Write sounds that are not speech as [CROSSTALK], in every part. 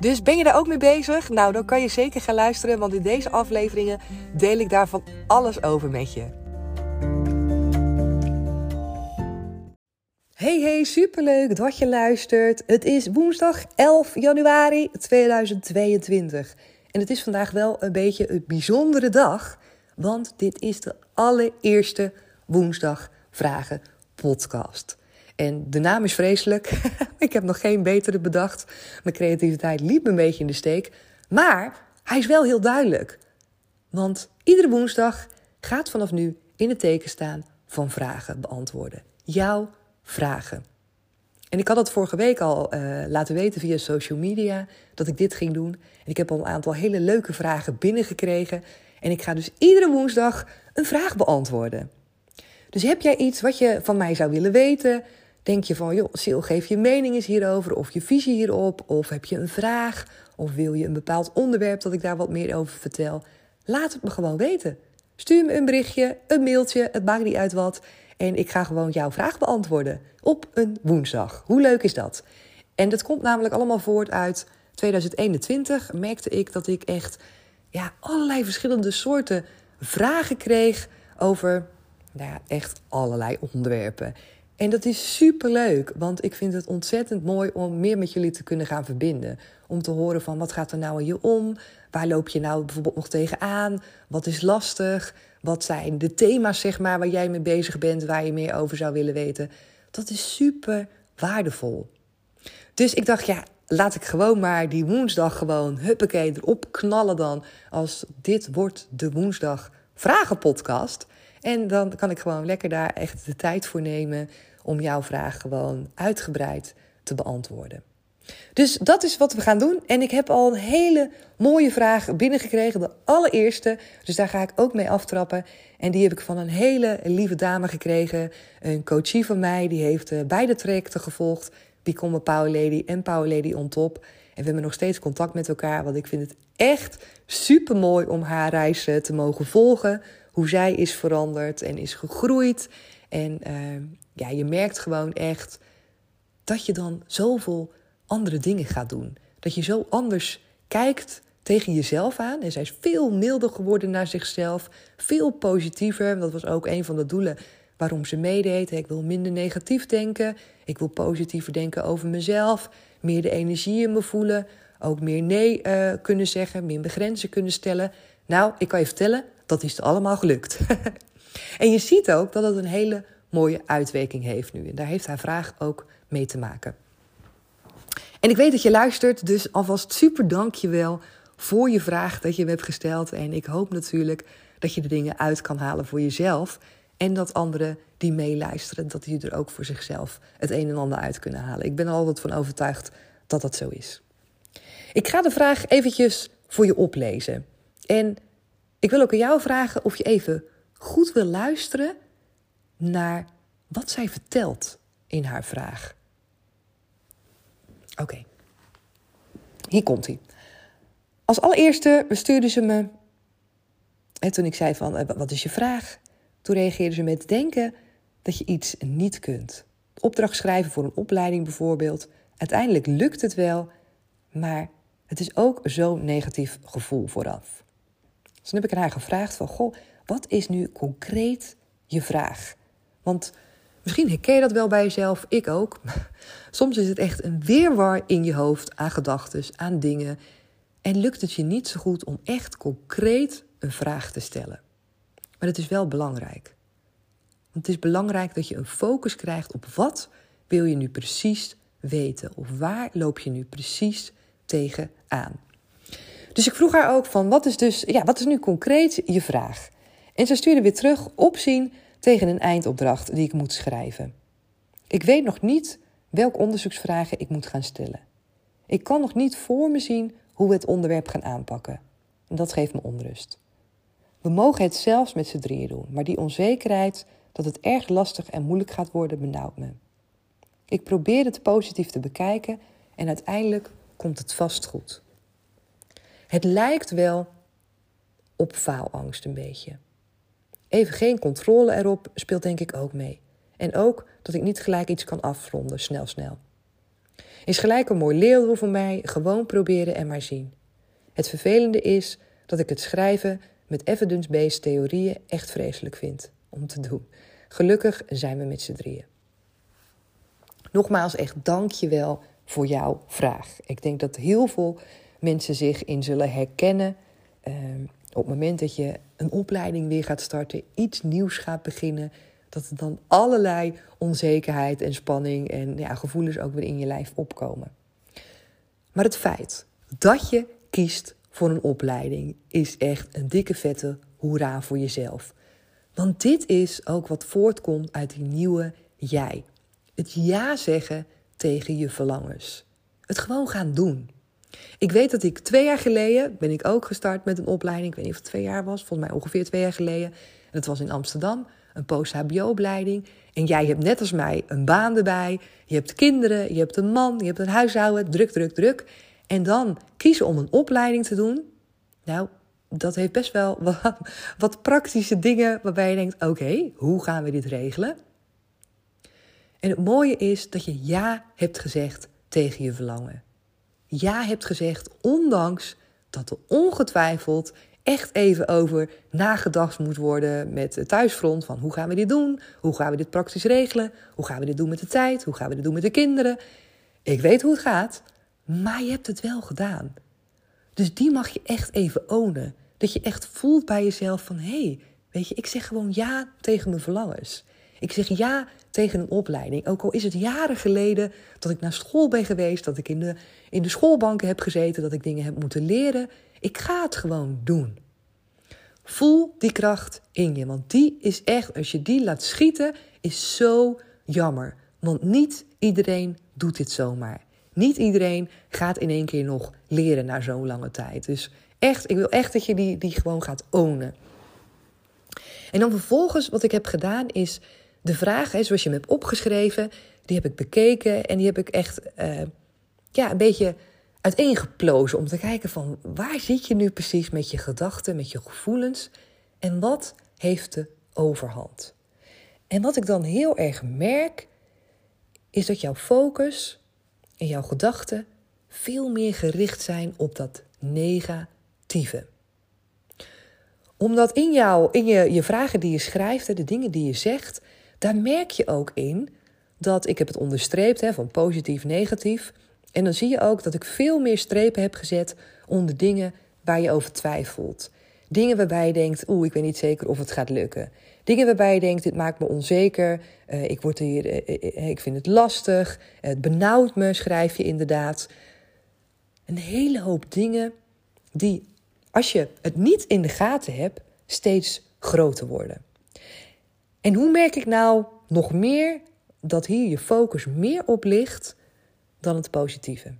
Dus ben je daar ook mee bezig? Nou, dan kan je zeker gaan luisteren, want in deze afleveringen deel ik daarvan alles over met je. Hey hey, superleuk dat je luistert. Het is woensdag 11 januari 2022. En het is vandaag wel een beetje een bijzondere dag, want dit is de allereerste woensdag vragen podcast. En de naam is vreselijk. [LAUGHS] ik heb nog geen betere bedacht. Mijn creativiteit liep een beetje in de steek. Maar hij is wel heel duidelijk. Want iedere woensdag gaat vanaf nu in het teken staan van vragen beantwoorden. Jouw vragen. En ik had het vorige week al uh, laten weten via social media dat ik dit ging doen. En ik heb al een aantal hele leuke vragen binnengekregen. En ik ga dus iedere woensdag een vraag beantwoorden. Dus heb jij iets wat je van mij zou willen weten? Denk je van, joh, Sil, geef je mening eens hierover of je visie hierop? Of heb je een vraag? Of wil je een bepaald onderwerp dat ik daar wat meer over vertel? Laat het me gewoon weten. Stuur me een berichtje, een mailtje, het maakt niet uit wat. En ik ga gewoon jouw vraag beantwoorden op een woensdag. Hoe leuk is dat? En dat komt namelijk allemaal voort uit 2021. Merkte ik dat ik echt ja, allerlei verschillende soorten vragen kreeg over nou ja, echt allerlei onderwerpen. En dat is super leuk, want ik vind het ontzettend mooi om meer met jullie te kunnen gaan verbinden. Om te horen van wat gaat er nou in je om? Waar loop je nou bijvoorbeeld nog tegenaan? Wat is lastig? Wat zijn de thema's zeg maar, waar jij mee bezig bent, waar je meer over zou willen weten? Dat is super waardevol. Dus ik dacht, ja, laat ik gewoon maar die woensdag gewoon huppakee erop knallen dan. Als dit wordt de woensdag vragenpodcast. En dan kan ik gewoon lekker daar echt de tijd voor nemen om jouw vraag gewoon uitgebreid te beantwoorden. Dus dat is wat we gaan doen. En ik heb al een hele mooie vraag binnengekregen, de allereerste. Dus daar ga ik ook mee aftrappen. En die heb ik van een hele lieve dame gekregen. Een coachie van mij, die heeft eh, beide trajecten gevolgd. Become a Power Lady en Power Lady on Top. En we hebben nog steeds contact met elkaar, want ik vind het echt super mooi om haar reis te mogen volgen hoe zij is veranderd en is gegroeid. En uh, ja, je merkt gewoon echt dat je dan zoveel andere dingen gaat doen. Dat je zo anders kijkt tegen jezelf aan. En zij is veel milder geworden naar zichzelf, veel positiever. Dat was ook een van de doelen waarom ze meedeed. Ik wil minder negatief denken. Ik wil positiever denken over mezelf. Meer de energie in me voelen. Ook meer nee uh, kunnen zeggen. Meer begrenzen kunnen stellen. Nou, ik kan je vertellen, dat is allemaal gelukt. [LAUGHS] en je ziet ook dat het een hele mooie uitwerking heeft nu. En daar heeft haar vraag ook mee te maken. En ik weet dat je luistert, dus alvast super dank je wel voor je vraag dat je me hebt gesteld. En ik hoop natuurlijk dat je de dingen uit kan halen voor jezelf. En dat anderen die meeluisteren, dat die er ook voor zichzelf het een en ander uit kunnen halen. Ik ben er altijd van overtuigd dat dat zo is. Ik ga de vraag eventjes voor je oplezen. En ik wil ook aan jou vragen of je even goed wil luisteren naar wat zij vertelt in haar vraag. Oké, hier komt hij. Als allereerste stuurde ze me, en toen ik zei van, eh, wat is je vraag? Toen reageerde ze met denken dat je iets niet kunt. Opdracht schrijven voor een opleiding bijvoorbeeld. Uiteindelijk lukt het wel, maar het is ook zo'n negatief gevoel vooraf. Dus toen heb ik haar gevraagd van, goh, wat is nu concreet je vraag? Want misschien herken je dat wel bij jezelf, ik ook. [LAUGHS] Soms is het echt een weerwar in je hoofd aan gedachten, aan dingen. En lukt het je niet zo goed om echt concreet een vraag te stellen. Maar het is wel belangrijk. Want het is belangrijk dat je een focus krijgt op wat wil je nu precies weten? Of waar loop je nu precies tegen aan? Dus ik vroeg haar ook van wat is dus, ja, wat is nu concreet je vraag? En ze stuurde weer terug opzien tegen een eindopdracht die ik moet schrijven. Ik weet nog niet welke onderzoeksvragen ik moet gaan stellen. Ik kan nog niet voor me zien hoe we het onderwerp gaan aanpakken. En dat geeft me onrust. We mogen het zelfs met z'n drieën doen, maar die onzekerheid dat het erg lastig en moeilijk gaat worden benauwt me. Ik probeer het positief te bekijken en uiteindelijk komt het vast goed. Het lijkt wel op faalangst een beetje. Even geen controle erop speelt denk ik ook mee. En ook dat ik niet gelijk iets kan afronden, snel snel. Is gelijk een mooi leerdoel voor mij, gewoon proberen en maar zien. Het vervelende is dat ik het schrijven met evidence-based theorieën echt vreselijk vind om te doen. Gelukkig zijn we met z'n drieën. Nogmaals, echt dank je wel voor jouw vraag. Ik denk dat heel veel mensen zich in zullen herkennen. Ehm, op het moment dat je een opleiding weer gaat starten, iets nieuws gaat beginnen, dat er dan allerlei onzekerheid en spanning en ja, gevoelens ook weer in je lijf opkomen. Maar het feit dat je kiest voor een opleiding is echt een dikke vette hoera voor jezelf. Want dit is ook wat voortkomt uit die nieuwe jij. Het ja zeggen tegen je verlangens. Het gewoon gaan doen. Ik weet dat ik twee jaar geleden ben ik ook gestart met een opleiding. Ik weet niet of het twee jaar was, volgens mij ongeveer twee jaar geleden. En dat was in Amsterdam, een post-HBO-opleiding. En jij hebt net als mij een baan erbij. Je hebt kinderen, je hebt een man, je hebt een huishouden. Druk, druk, druk. En dan kiezen om een opleiding te doen. Nou, dat heeft best wel [LAUGHS] wat, wat praktische dingen waarbij je denkt: oké, hoe gaan we dit regelen? En het mooie is dat je ja hebt gezegd tegen je verlangen. Ja hebt gezegd, ondanks dat er ongetwijfeld echt even over nagedacht moet worden met het thuisfront. Van hoe gaan we dit doen? Hoe gaan we dit praktisch regelen? Hoe gaan we dit doen met de tijd? Hoe gaan we dit doen met de kinderen? Ik weet hoe het gaat, maar je hebt het wel gedaan. Dus die mag je echt even ownen. Dat je echt voelt bij jezelf van hé, hey, weet je, ik zeg gewoon ja tegen mijn verlangens. Ik zeg ja tegen een opleiding. Ook al is het jaren geleden dat ik naar school ben geweest, dat ik in de, in de schoolbanken heb gezeten, dat ik dingen heb moeten leren. Ik ga het gewoon doen. Voel die kracht in je, want die is echt, als je die laat schieten, is zo jammer. Want niet iedereen doet dit zomaar. Niet iedereen gaat in één keer nog leren na zo'n lange tijd. Dus echt, ik wil echt dat je die, die gewoon gaat ownen. En dan vervolgens, wat ik heb gedaan, is de vragen, zoals je me hebt opgeschreven, die heb ik bekeken en die heb ik echt uh, ja, een beetje uiteengeplozen om te kijken van waar zit je nu precies met je gedachten, met je gevoelens en wat heeft de overhand. En wat ik dan heel erg merk, is dat jouw focus en jouw gedachten veel meer gericht zijn op dat negatieve omdat in, jou, in je, je vragen die je schrijft, de dingen die je zegt, daar merk je ook in dat ik heb het onderstreept hè, van positief, negatief. En dan zie je ook dat ik veel meer strepen heb gezet onder dingen waar je over twijfelt. Dingen waarbij je denkt, oeh, ik weet niet zeker of het gaat lukken. Dingen waarbij je denkt, dit maakt me onzeker, uh, ik, word hier, uh, ik vind het lastig, het benauwt me, schrijf je inderdaad. Een hele hoop dingen die, als je het niet in de gaten hebt, steeds groter worden. En hoe merk ik nou nog meer dat hier je focus meer op ligt dan het positieve?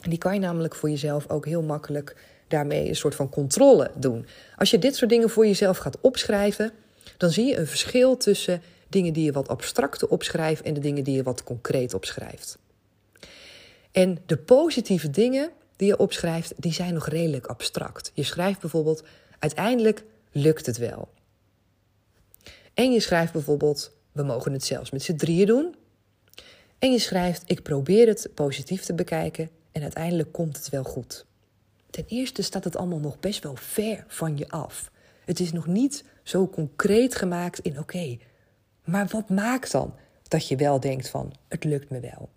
En die kan je namelijk voor jezelf ook heel makkelijk daarmee een soort van controle doen. Als je dit soort dingen voor jezelf gaat opschrijven, dan zie je een verschil tussen dingen die je wat abstracte opschrijft en de dingen die je wat concreet opschrijft. En de positieve dingen die je opschrijft, die zijn nog redelijk abstract. Je schrijft bijvoorbeeld, uiteindelijk lukt het wel. En je schrijft bijvoorbeeld, we mogen het zelfs met z'n drieën doen. En je schrijft, ik probeer het positief te bekijken en uiteindelijk komt het wel goed. Ten eerste staat het allemaal nog best wel ver van je af. Het is nog niet zo concreet gemaakt in oké, maar wat maakt dan dat je wel denkt van het lukt me wel?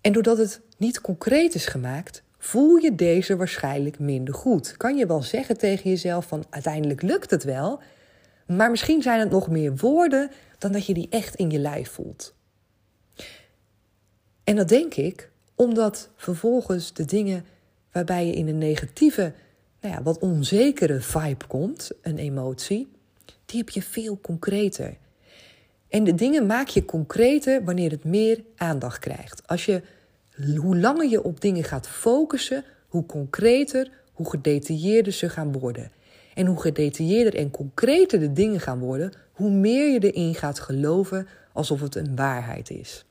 En doordat het niet concreet is gemaakt, voel je deze waarschijnlijk minder goed. Kan je wel zeggen tegen jezelf van uiteindelijk lukt het wel, maar misschien zijn het nog meer woorden dan dat je die echt in je lijf voelt. En dat denk ik omdat vervolgens de dingen waarbij je in een negatieve, nou ja, wat onzekere vibe komt, een emotie, die heb je veel concreter. En de dingen maak je concreter wanneer het meer aandacht krijgt. Als je hoe langer je op dingen gaat focussen, hoe concreter, hoe gedetailleerder ze gaan worden. En hoe gedetailleerder en concreter de dingen gaan worden, hoe meer je erin gaat geloven alsof het een waarheid is.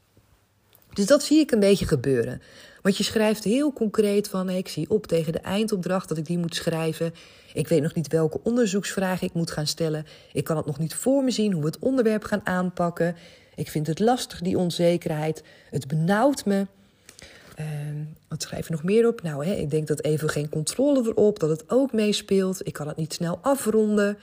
Dus dat zie ik een beetje gebeuren. Want je schrijft heel concreet van: ik zie op tegen de eindopdracht dat ik die moet schrijven. Ik weet nog niet welke onderzoeksvragen ik moet gaan stellen. Ik kan het nog niet voor me zien hoe we het onderwerp gaan aanpakken. Ik vind het lastig, die onzekerheid. Het benauwt me. Uh, wat schrijf je nog meer op? Nou, hè, ik denk dat even geen controle erop, dat het ook meespeelt. Ik kan het niet snel afronden.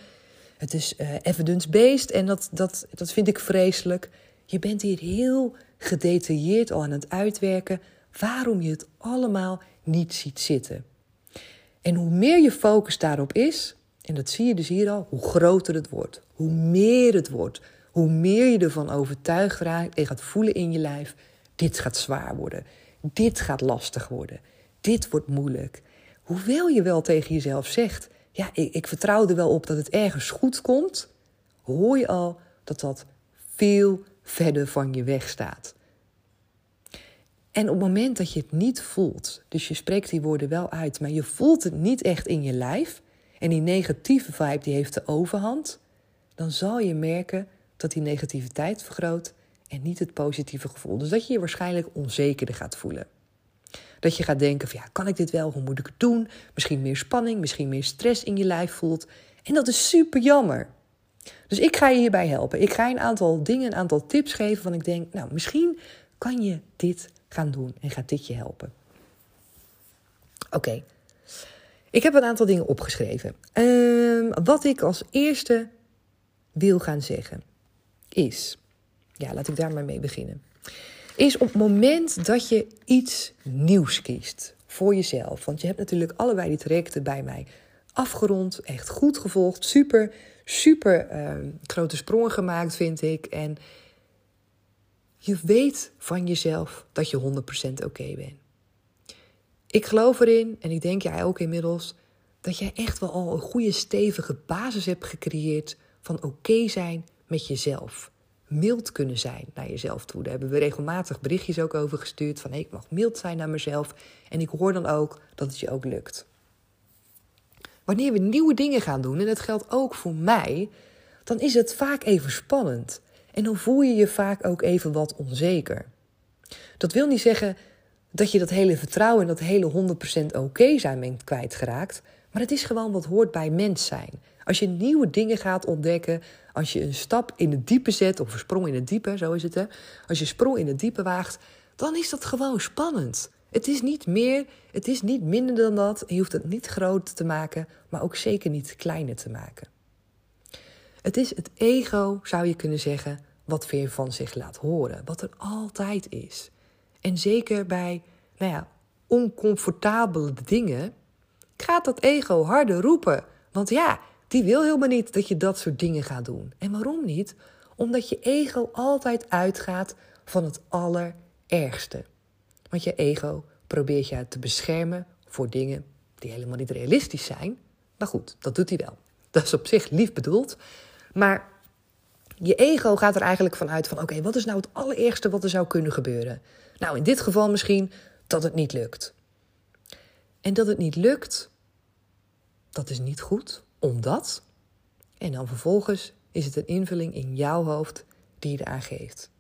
Het is uh, evidence-based en dat, dat, dat vind ik vreselijk. Je bent hier heel gedetailleerd al aan het uitwerken waarom je het allemaal niet ziet zitten. En hoe meer je focus daarop is, en dat zie je dus hier al, hoe groter het wordt. Hoe meer het wordt. Hoe meer je ervan overtuigd raakt en gaat voelen in je lijf: dit gaat zwaar worden. Dit gaat lastig worden. Dit wordt moeilijk. Hoewel je wel tegen jezelf zegt: ja, ik, ik vertrouw er wel op dat het ergens goed komt, hoor je al dat dat veel verder van je weg staat. En op het moment dat je het niet voelt, dus je spreekt die woorden wel uit, maar je voelt het niet echt in je lijf, en die negatieve vibe die heeft de overhand, dan zal je merken dat die negativiteit vergroot en niet het positieve gevoel. Dus dat je je waarschijnlijk onzekerder gaat voelen. Dat je gaat denken van ja, kan ik dit wel? Hoe moet ik het doen? Misschien meer spanning, misschien meer stress in je lijf voelt. En dat is super jammer. Dus ik ga je hierbij helpen. Ik ga je een aantal dingen, een aantal tips geven van ik denk, nou misschien kan je dit gaan doen en gaat dit je helpen. Oké, ik heb een aantal dingen opgeschreven. Ehm, wat ik als eerste wil gaan zeggen is, ja, laat ik daar maar mee beginnen. Is op het moment dat je iets nieuws kiest voor jezelf. Want je hebt natuurlijk allebei die trajecten bij mij afgerond, echt goed gevolgd, super, super ehm, grote sprongen gemaakt, vind ik. En je weet van jezelf dat je 100% oké bent. Ik geloof erin, en ik denk jij ook inmiddels, dat jij echt wel al een goede stevige basis hebt gecreëerd van oké zijn met jezelf. Mild kunnen zijn naar jezelf toe. Daar hebben we regelmatig berichtjes ook over gestuurd van ik mag mild zijn naar mezelf. En ik hoor dan ook dat het je ook lukt. Wanneer we nieuwe dingen gaan doen, en dat geldt ook voor mij, dan is het vaak even spannend. En dan voel je je vaak ook even wat onzeker. Dat wil niet zeggen dat je dat hele vertrouwen en dat hele 100% oké zijn bent kwijtgeraakt. Maar het is gewoon wat hoort bij mens zijn. Als je nieuwe dingen gaat ontdekken, als je een stap in het diepe zet, of een sprong in het diepe, zo is het hè. Als je sprong in het diepe waagt, dan is dat gewoon spannend. Het is niet meer, het is niet minder dan dat. Je hoeft het niet groter te maken, maar ook zeker niet kleiner te maken. Het is het ego, zou je kunnen zeggen, wat weer van zich laat horen. Wat er altijd is. En zeker bij, nou ja, oncomfortabele dingen gaat dat ego harder roepen. Want ja, die wil helemaal niet dat je dat soort dingen gaat doen. En waarom niet? Omdat je ego altijd uitgaat van het allerergste. Want je ego probeert je te beschermen voor dingen die helemaal niet realistisch zijn. Maar goed, dat doet hij wel. Dat is op zich lief bedoeld. Maar je ego gaat er eigenlijk vanuit van: oké, wat is nou het allereerste wat er zou kunnen gebeuren? Nou, in dit geval misschien dat het niet lukt. En dat het niet lukt, dat is niet goed, omdat. En dan vervolgens is het een invulling in jouw hoofd die je eraan geeft.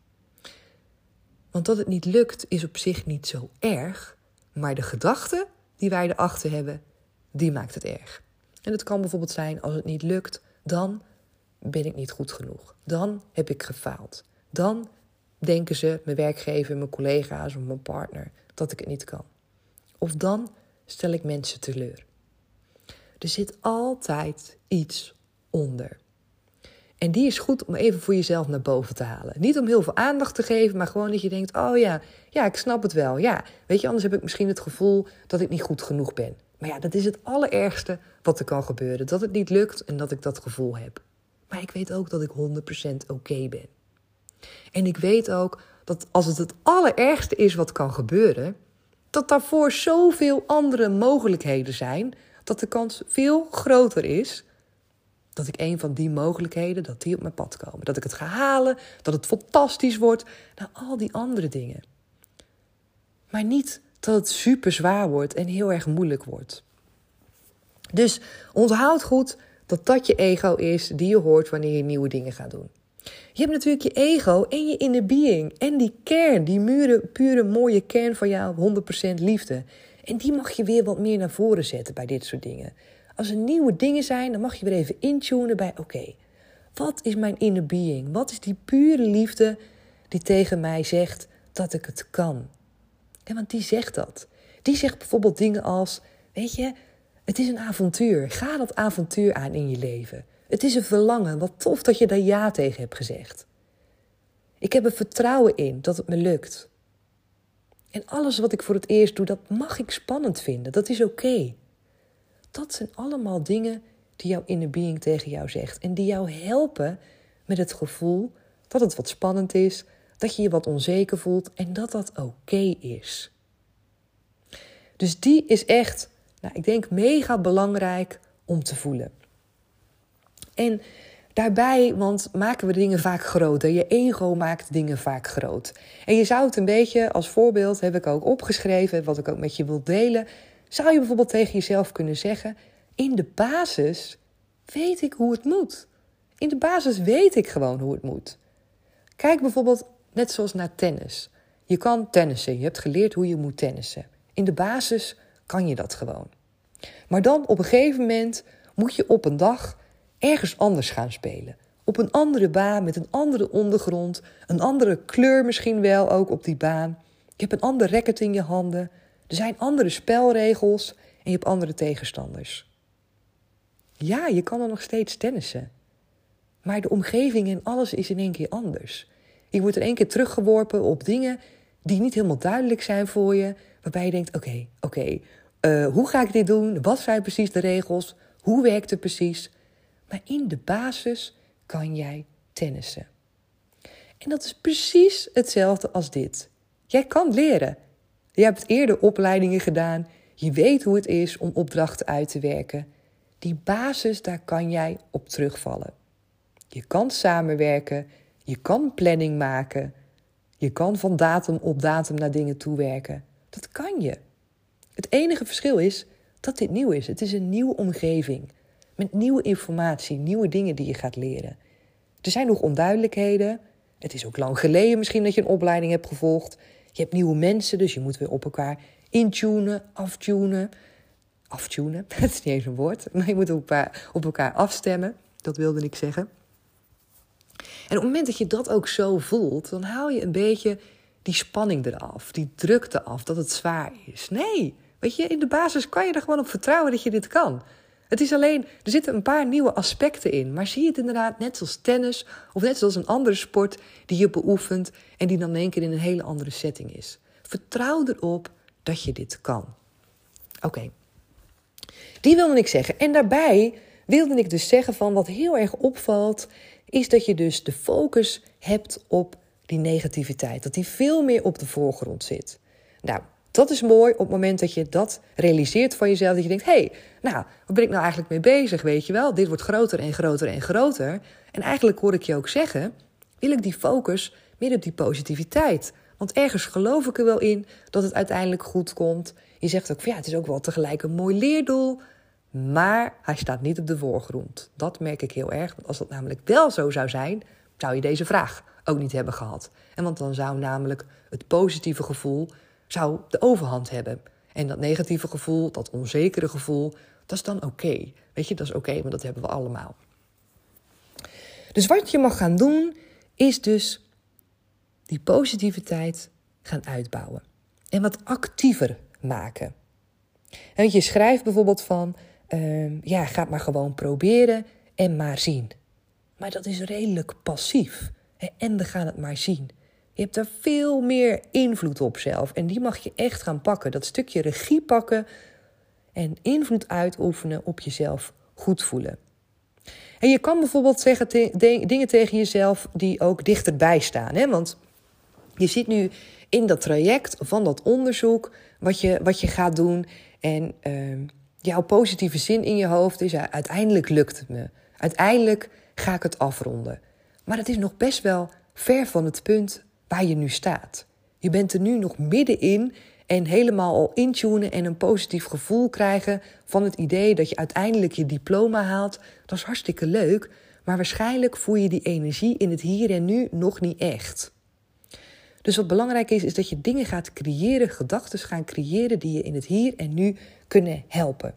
Want dat het niet lukt is op zich niet zo erg, maar de gedachte die wij erachter hebben, die maakt het erg. En het kan bijvoorbeeld zijn als het niet lukt, dan ben ik niet goed genoeg. Dan heb ik gefaald. Dan denken ze, mijn werkgever, mijn collega's of mijn partner, dat ik het niet kan. Of dan stel ik mensen teleur. Er zit altijd iets onder. En die is goed om even voor jezelf naar boven te halen. Niet om heel veel aandacht te geven, maar gewoon dat je denkt: oh ja, ja, ik snap het wel. Ja, weet je, anders heb ik misschien het gevoel dat ik niet goed genoeg ben. Maar ja, dat is het allerergste wat er kan gebeuren: dat het niet lukt en dat ik dat gevoel heb. Maar ik weet ook dat ik 100% oké ben. En ik weet ook dat als het het allerergste is wat kan gebeuren, dat daarvoor zoveel andere mogelijkheden zijn, dat de kans veel groter is dat ik een van die mogelijkheden, dat die op mijn pad komen. Dat ik het ga halen, dat het fantastisch wordt. Nou, al die andere dingen. maar niet dat het super zwaar wordt en heel erg moeilijk wordt. Dus onthoud goed dat dat je ego is die je hoort wanneer je nieuwe dingen gaat doen. Je hebt natuurlijk je ego en je inner being en die kern, die mure, pure mooie kern van jou, 100% liefde. En die mag je weer wat meer naar voren zetten bij dit soort dingen. Als er nieuwe dingen zijn, dan mag je weer even intunen bij: oké, wat is mijn inner being? Wat is die pure liefde die tegen mij zegt dat ik het kan? Ja, want die zegt dat. Die zegt bijvoorbeeld dingen als: Weet je, het is een avontuur. Ga dat avontuur aan in je leven. Het is een verlangen. Wat tof dat je daar ja tegen hebt gezegd. Ik heb er vertrouwen in dat het me lukt. En alles wat ik voor het eerst doe, dat mag ik spannend vinden. Dat is oké. Dat zijn allemaal dingen die jouw inner being tegen jou zegt. En die jou helpen met het gevoel dat het wat spannend is, dat je je wat onzeker voelt en dat dat oké is. Dus die is echt, nou, ik denk, mega belangrijk om te voelen. En daarbij, want maken we dingen vaak groter. Je ego maakt dingen vaak groot. En je zou het een beetje, als voorbeeld heb ik ook opgeschreven, wat ik ook met je wil delen. Zou je bijvoorbeeld tegen jezelf kunnen zeggen: In de basis weet ik hoe het moet. In de basis weet ik gewoon hoe het moet. Kijk bijvoorbeeld net zoals naar tennis. Je kan tennissen, je hebt geleerd hoe je moet tennissen. In de basis kan je dat gewoon. Maar dan op een gegeven moment moet je op een dag ergens anders gaan spelen. Op een andere baan met een andere ondergrond, een andere kleur misschien wel ook op die baan. Je hebt een ander racket in je handen. Er zijn andere spelregels en je hebt andere tegenstanders. Ja, je kan er nog steeds tennissen. Maar de omgeving en alles is in één keer anders. Je wordt in één keer teruggeworpen op dingen die niet helemaal duidelijk zijn voor je. Waarbij je denkt: oké, oké, eh, hoe ga ik dit doen? Wat zijn precies de regels? Hoe werkt het precies? Maar in de basis kan jij tennissen. En dat is precies hetzelfde als dit. Jij kan leren. Je hebt eerder opleidingen gedaan. Je weet hoe het is om opdrachten uit te werken. Die basis, daar kan jij op terugvallen. Je kan samenwerken, je kan planning maken, je kan van datum op datum naar dingen toewerken. Dat kan je. Het enige verschil is dat dit nieuw is. Het is een nieuwe omgeving met nieuwe informatie, nieuwe dingen die je gaat leren. Er zijn nog onduidelijkheden. Het is ook lang geleden misschien dat je een opleiding hebt gevolgd. Je hebt nieuwe mensen, dus je moet weer op elkaar intunen, aftunen. Aftunen, [LAUGHS] dat is niet eens een woord, maar je moet op elkaar, op elkaar afstemmen. Dat wilde ik zeggen. En op het moment dat je dat ook zo voelt, dan haal je een beetje die spanning eraf, die drukte af, dat het zwaar is. Nee, weet je, in de basis kan je er gewoon op vertrouwen dat je dit kan. Het is alleen, er zitten een paar nieuwe aspecten in. Maar zie het inderdaad net zoals tennis of net zoals een andere sport die je beoefent en die dan in één keer in een hele andere setting is. Vertrouw erop dat je dit kan. Oké, die wilde ik zeggen. En daarbij wilde ik dus zeggen van wat heel erg opvalt, is dat je dus de focus hebt op die negativiteit. Dat die veel meer op de voorgrond zit. Nou, dat is mooi op het moment dat je dat realiseert van jezelf. Dat je denkt, hé, hey, nou, waar ben ik nou eigenlijk mee bezig, weet je wel? Dit wordt groter en groter en groter. En eigenlijk hoor ik je ook zeggen, wil ik die focus meer op die positiviteit. Want ergens geloof ik er wel in dat het uiteindelijk goed komt. Je zegt ook, van, ja, het is ook wel tegelijk een mooi leerdoel. Maar hij staat niet op de voorgrond. Dat merk ik heel erg. Want als dat namelijk wel zo zou zijn, zou je deze vraag ook niet hebben gehad. En want dan zou namelijk het positieve gevoel zou de overhand hebben. En dat negatieve gevoel, dat onzekere gevoel, dat is dan oké. Weet je, dat is oké, okay, want dat hebben we allemaal. Dus wat je mag gaan doen, is dus die positiviteit gaan uitbouwen. En wat actiever maken. En je schrijft bijvoorbeeld van, uh, ja, ga maar gewoon proberen en maar zien. Maar dat is redelijk passief. En we gaan het maar zien. Je hebt er veel meer invloed op zelf. En die mag je echt gaan pakken. Dat stukje regie pakken en invloed uitoefenen op jezelf goed voelen. En je kan bijvoorbeeld zeggen dingen tegen jezelf die ook dichterbij staan. Hè? Want je zit nu in dat traject van dat onderzoek, wat je, wat je gaat doen. En uh, jouw positieve zin in je hoofd is: uiteindelijk lukt het me. Uiteindelijk ga ik het afronden. Maar het is nog best wel ver van het punt waar je nu staat. Je bent er nu nog middenin En helemaal al intunen en een positief gevoel krijgen van het idee dat je uiteindelijk je diploma haalt. Dat is hartstikke leuk. Maar waarschijnlijk voel je die energie in het hier en nu nog niet echt. Dus wat belangrijk is, is dat je dingen gaat creëren, gedachten gaan creëren die je in het hier en nu kunnen helpen.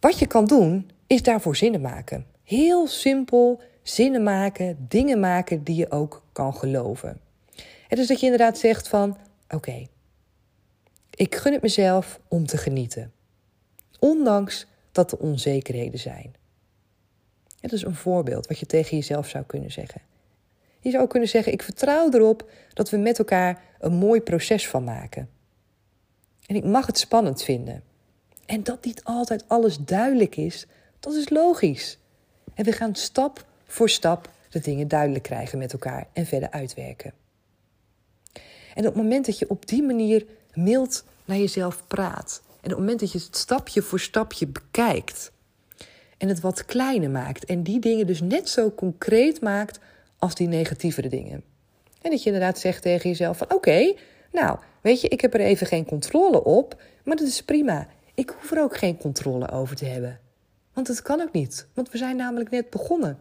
Wat je kan doen, is daarvoor zinnen maken. Heel simpel zinnen maken, dingen maken die je ook kan geloven. Het is dat je inderdaad zegt van, oké, ik gun het mezelf om te genieten. Ondanks dat er onzekerheden zijn. Het is een voorbeeld wat je tegen jezelf zou kunnen zeggen. Je zou kunnen zeggen: Ik vertrouw erop dat we met elkaar een mooi proces van maken. En ik mag het spannend vinden. En dat niet altijd alles duidelijk is, dat is logisch. En we gaan stap voor stap de dingen duidelijk krijgen met elkaar en verder uitwerken. En op het moment dat je op die manier mild naar jezelf praat, en op het moment dat je het stapje voor stapje bekijkt en het wat kleiner maakt en die dingen dus net zo concreet maakt als die negatievere dingen. En dat je inderdaad zegt tegen jezelf van oké, nou weet je, ik heb er even geen controle op, maar dat is prima. Ik hoef er ook geen controle over te hebben. Want het kan ook niet, want we zijn namelijk net begonnen.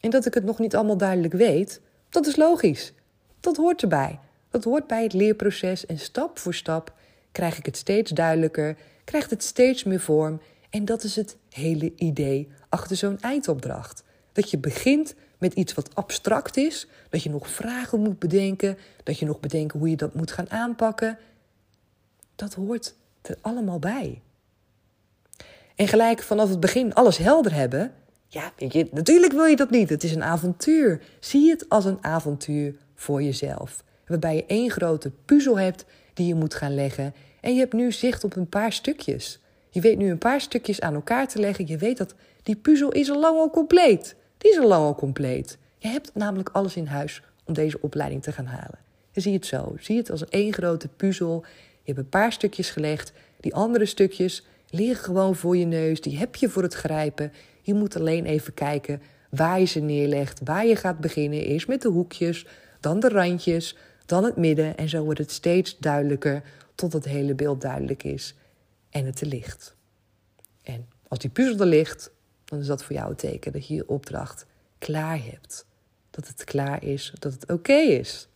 En dat ik het nog niet allemaal duidelijk weet, dat is logisch. Dat hoort erbij. Dat hoort bij het leerproces en stap voor stap krijg ik het steeds duidelijker, krijgt het steeds meer vorm. En dat is het hele idee achter zo'n eindopdracht. Dat je begint met iets wat abstract is, dat je nog vragen moet bedenken, dat je nog bedenken hoe je dat moet gaan aanpakken. Dat hoort er allemaal bij. En gelijk vanaf het begin alles helder hebben, ja, je, natuurlijk wil je dat niet. Het is een avontuur. Zie het als een avontuur voor jezelf. Waarbij je één grote puzzel hebt die je moet gaan leggen. En je hebt nu zicht op een paar stukjes. Je weet nu een paar stukjes aan elkaar te leggen. Je weet dat die puzzel is al lang al compleet. Die is al lang al compleet. Je hebt namelijk alles in huis om deze opleiding te gaan halen. En zie het zo. Zie het als één grote puzzel. Je hebt een paar stukjes gelegd. Die andere stukjes liggen gewoon voor je neus. Die heb je voor het grijpen. Je moet alleen even kijken waar je ze neerlegt. Waar je gaat beginnen. Eerst met de hoekjes, dan de randjes, dan het midden. En zo wordt het steeds duidelijker tot het hele beeld duidelijk is. En het te licht. En als die puzzel er ligt, dan is dat voor jou het teken dat je je opdracht klaar hebt. Dat het klaar is, dat het oké is.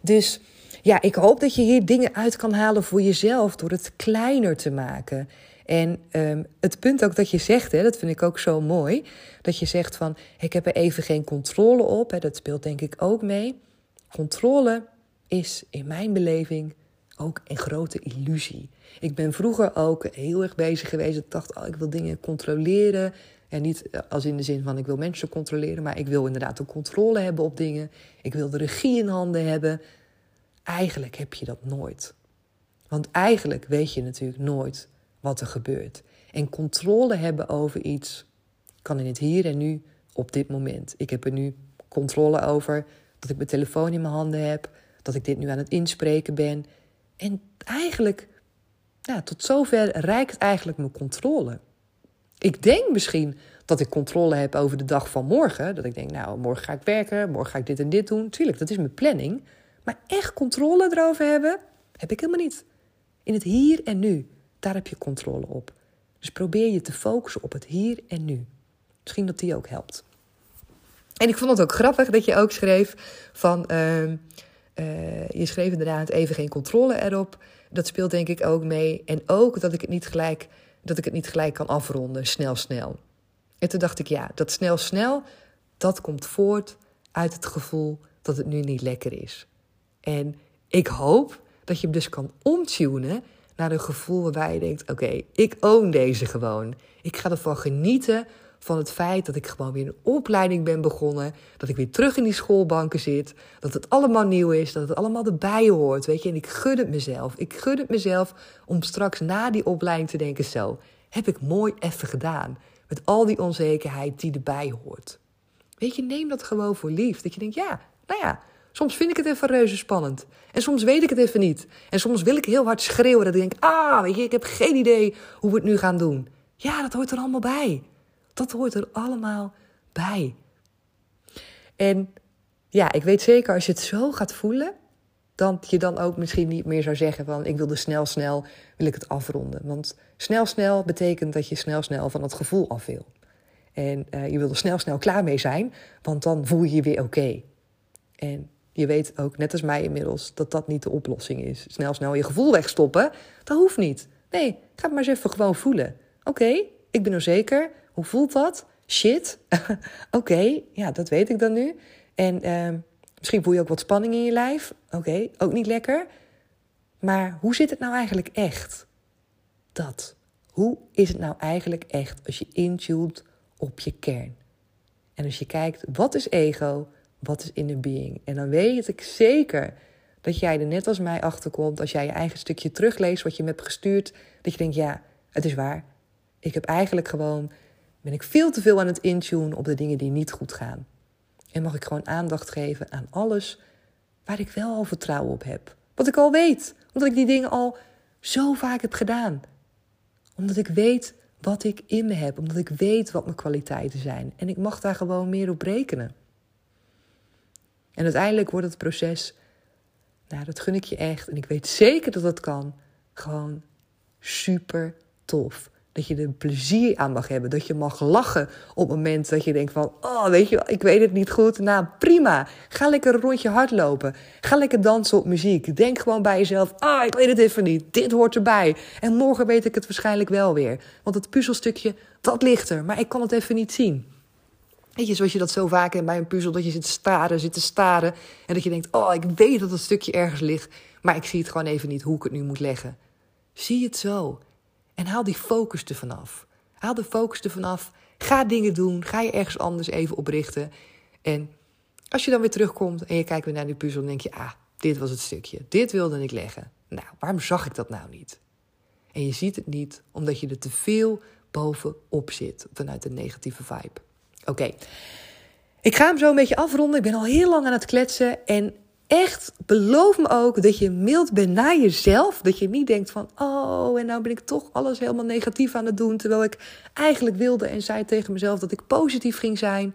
Dus ja, ik hoop dat je hier dingen uit kan halen voor jezelf door het kleiner te maken. En um, het punt ook dat je zegt, hè, dat vind ik ook zo mooi, dat je zegt van ik heb er even geen controle op, hè, dat speelt denk ik ook mee. Controle is in mijn beleving ook een grote illusie. Ik ben vroeger ook heel erg bezig geweest. Ik dacht, oh, ik wil dingen controleren. En niet als in de zin van ik wil mensen controleren, maar ik wil inderdaad een controle hebben op dingen. Ik wil de regie in handen hebben. Eigenlijk heb je dat nooit. Want eigenlijk weet je natuurlijk nooit wat er gebeurt. En controle hebben over iets kan in het hier en nu op dit moment. Ik heb er nu controle over dat ik mijn telefoon in mijn handen heb, dat ik dit nu aan het inspreken ben. En eigenlijk, ja, tot zover reikt eigenlijk mijn controle. Ik denk misschien dat ik controle heb over de dag van morgen. Dat ik denk, nou, morgen ga ik werken, morgen ga ik dit en dit doen. Tuurlijk, dat is mijn planning. Maar echt controle erover hebben, heb ik helemaal niet. In het hier en nu, daar heb je controle op. Dus probeer je te focussen op het hier en nu. Misschien dat die ook helpt. En ik vond het ook grappig dat je ook schreef van. Uh, uh, je schreef inderdaad even geen controle erop. Dat speelt denk ik ook mee. En ook dat ik het niet gelijk, dat ik het niet gelijk kan afronden, snel, snel. En toen dacht ik, ja, dat snel, snel, dat komt voort uit het gevoel dat het nu niet lekker is. En ik hoop dat je hem dus kan omtunen naar een gevoel waarbij je denkt: oké, ik own deze gewoon. Ik ga ervan genieten van het feit dat ik gewoon weer een opleiding ben begonnen. Dat ik weer terug in die schoolbanken zit. Dat het allemaal nieuw is. Dat het allemaal erbij hoort. Weet je, en ik gun het mezelf. Ik gun het mezelf om straks na die opleiding te denken: zo, heb ik mooi even gedaan. Met al die onzekerheid die erbij hoort. Weet je, neem dat gewoon voor lief. Dat je denkt: ja, nou ja. Soms vind ik het even reuze spannend. En soms weet ik het even niet. En soms wil ik heel hard schreeuwen dat ik denk: ah, weet je, ik heb geen idee hoe we het nu gaan doen. Ja, dat hoort er allemaal bij. Dat hoort er allemaal bij. En ja, ik weet zeker als je het zo gaat voelen, dat je dan ook misschien niet meer zou zeggen van ik wilde snel, snel, wil ik het afronden. Want snel, snel betekent dat je snel, snel van het gevoel af wil. En uh, je wil er snel, snel klaar mee zijn, want dan voel je je weer oké. En je weet ook, net als mij inmiddels, dat dat niet de oplossing is. Snel, snel je gevoel wegstoppen, dat hoeft niet. Nee, ga het maar eens even gewoon voelen. Oké, ik ben er zeker. Hoe voelt dat? Shit. [LAUGHS] Oké, ja, dat weet ik dan nu. En uh, misschien voel je ook wat spanning in je lijf. Oké, ook niet lekker. Maar hoe zit het nou eigenlijk echt? Dat. Hoe is het nou eigenlijk echt als je intuned op je kern? En als je kijkt, wat is ego? Wat is inner being? En dan weet ik zeker dat jij er net als mij achter komt als jij je eigen stukje terugleest wat je me hebt gestuurd. Dat je denkt, ja, het is waar. Ik heb eigenlijk gewoon, ben ik veel te veel aan het intunen op de dingen die niet goed gaan. En mag ik gewoon aandacht geven aan alles waar ik wel al vertrouwen op heb. Wat ik al weet, omdat ik die dingen al zo vaak heb gedaan. Omdat ik weet wat ik in me heb, omdat ik weet wat mijn kwaliteiten zijn. En ik mag daar gewoon meer op rekenen. En uiteindelijk wordt het proces, nou dat gun ik je echt, en ik weet zeker dat dat kan, gewoon super tof. Dat je er plezier aan mag hebben. Dat je mag lachen op het moment dat je denkt van... Oh, weet je ik weet het niet goed. Nou, prima. Ga lekker een rondje hardlopen. Ga lekker dansen op muziek. Denk gewoon bij jezelf... Ah, ik weet het even niet. Dit hoort erbij. En morgen weet ik het waarschijnlijk wel weer. Want het puzzelstukje, dat ligt er. Maar ik kan het even niet zien. Weet zoals je dat zo vaak bij een puzzel... dat je zit te staren, zit te staren... en dat je denkt... Oh, ik weet dat het stukje ergens ligt... maar ik zie het gewoon even niet hoe ik het nu moet leggen. Zie het zo. En haal die focus er vanaf. Haal de focus er vanaf. Ga dingen doen. Ga je ergens anders even oprichten. En als je dan weer terugkomt en je kijkt weer naar die puzzel, dan denk je: ah, dit was het stukje. Dit wilde ik leggen. Nou, waarom zag ik dat nou niet? En je ziet het niet omdat je er te veel bovenop zit vanuit een negatieve vibe. Oké. Ik ga hem zo een beetje afronden. Ik ben al heel lang aan het kletsen. En echt, beloof me ook dat je mild bent naar jezelf. Dat je niet denkt van, oh, en nou ben ik toch alles helemaal negatief aan het doen. Terwijl ik eigenlijk wilde en zei tegen mezelf dat ik positief ging zijn.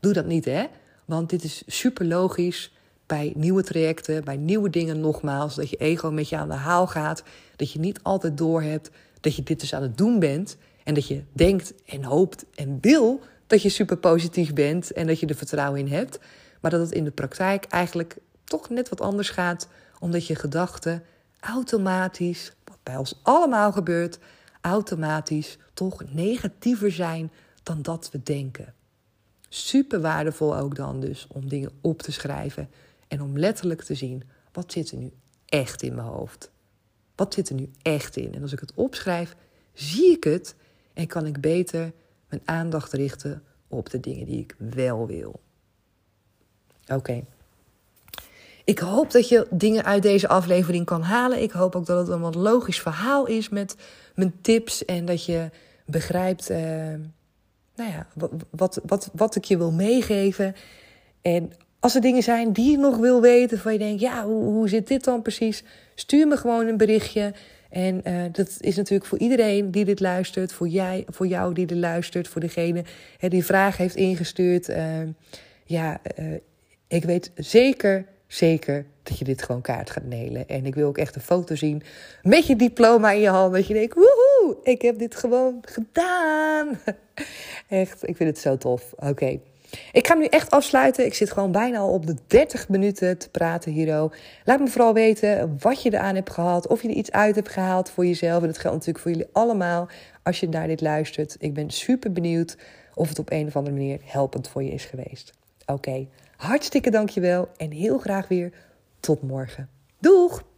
Doe dat niet, hè? Want dit is super logisch bij nieuwe trajecten, bij nieuwe dingen nogmaals. Dat je ego met je aan de haal gaat. Dat je niet altijd doorhebt dat je dit dus aan het doen bent. En dat je denkt en hoopt en wil dat je super positief bent en dat je er vertrouwen in hebt. Maar dat het in de praktijk eigenlijk toch net wat anders gaat, omdat je gedachten automatisch, wat bij ons allemaal gebeurt, automatisch toch negatiever zijn dan dat we denken. Super waardevol ook dan dus om dingen op te schrijven en om letterlijk te zien wat zit er nu echt in mijn hoofd. Wat zit er nu echt in? En als ik het opschrijf, zie ik het en kan ik beter mijn aandacht richten op de dingen die ik wel wil. Oké. Ik hoop dat je dingen uit deze aflevering kan halen. Ik hoop ook dat het een wat logisch verhaal is met mijn tips. En dat je begrijpt uh, nou ja, wat, wat, wat, wat ik je wil meegeven. En als er dingen zijn die je nog wil weten, van je denkt, ja, hoe, hoe zit dit dan precies? Stuur me gewoon een berichtje. En uh, dat is natuurlijk voor iedereen die dit luistert, voor, jij, voor jou die dit luistert, voor degene hè, die vraag heeft ingestuurd. Uh, ja, uh, ik weet zeker, zeker dat je dit gewoon kaart gaat nelen. En ik wil ook echt een foto zien met je diploma in je hand. Dat je denkt, woehoe, ik heb dit gewoon gedaan. [LAUGHS] Echt, ik vind het zo tof. Oké. Ik ga hem nu echt afsluiten. Ik zit gewoon bijna al op de 30 minuten te praten hierdo. Laat me vooral weten wat je eraan hebt gehad. Of je er iets uit hebt gehaald voor jezelf. En dat geldt natuurlijk voor jullie allemaal als je naar dit luistert. Ik ben super benieuwd of het op een of andere manier helpend voor je is geweest. Oké, hartstikke dankjewel en heel graag weer tot morgen. Doeg!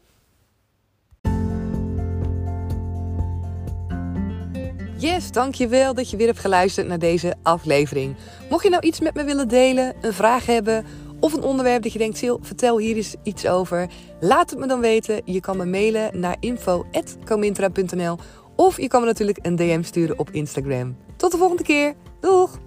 Yes, dankjewel dat je weer hebt geluisterd naar deze aflevering. Mocht je nou iets met me willen delen, een vraag hebben of een onderwerp dat je denkt, Sil, vertel hier eens iets over. Laat het me dan weten. Je kan me mailen naar info.comintra.nl of je kan me natuurlijk een DM sturen op Instagram. Tot de volgende keer. Doeg!